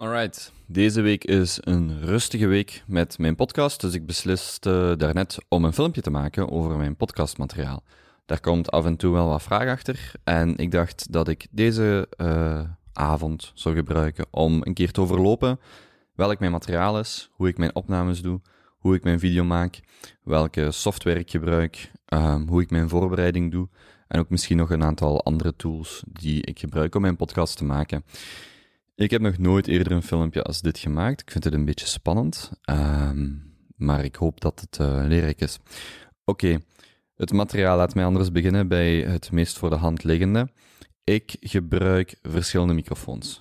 Alright, deze week is een rustige week met mijn podcast, dus ik besliste daarnet om een filmpje te maken over mijn podcastmateriaal. Daar komt af en toe wel wat vraag achter en ik dacht dat ik deze uh, avond zou gebruiken om een keer te overlopen welk mijn materiaal is, hoe ik mijn opnames doe, hoe ik mijn video maak, welke software ik gebruik, um, hoe ik mijn voorbereiding doe en ook misschien nog een aantal andere tools die ik gebruik om mijn podcast te maken. Ik heb nog nooit eerder een filmpje als dit gemaakt. Ik vind het een beetje spannend, um, maar ik hoop dat het uh, leerrijk is. Oké, het materiaal laat mij anders beginnen bij het meest voor de hand liggende. Ik gebruik verschillende microfoons.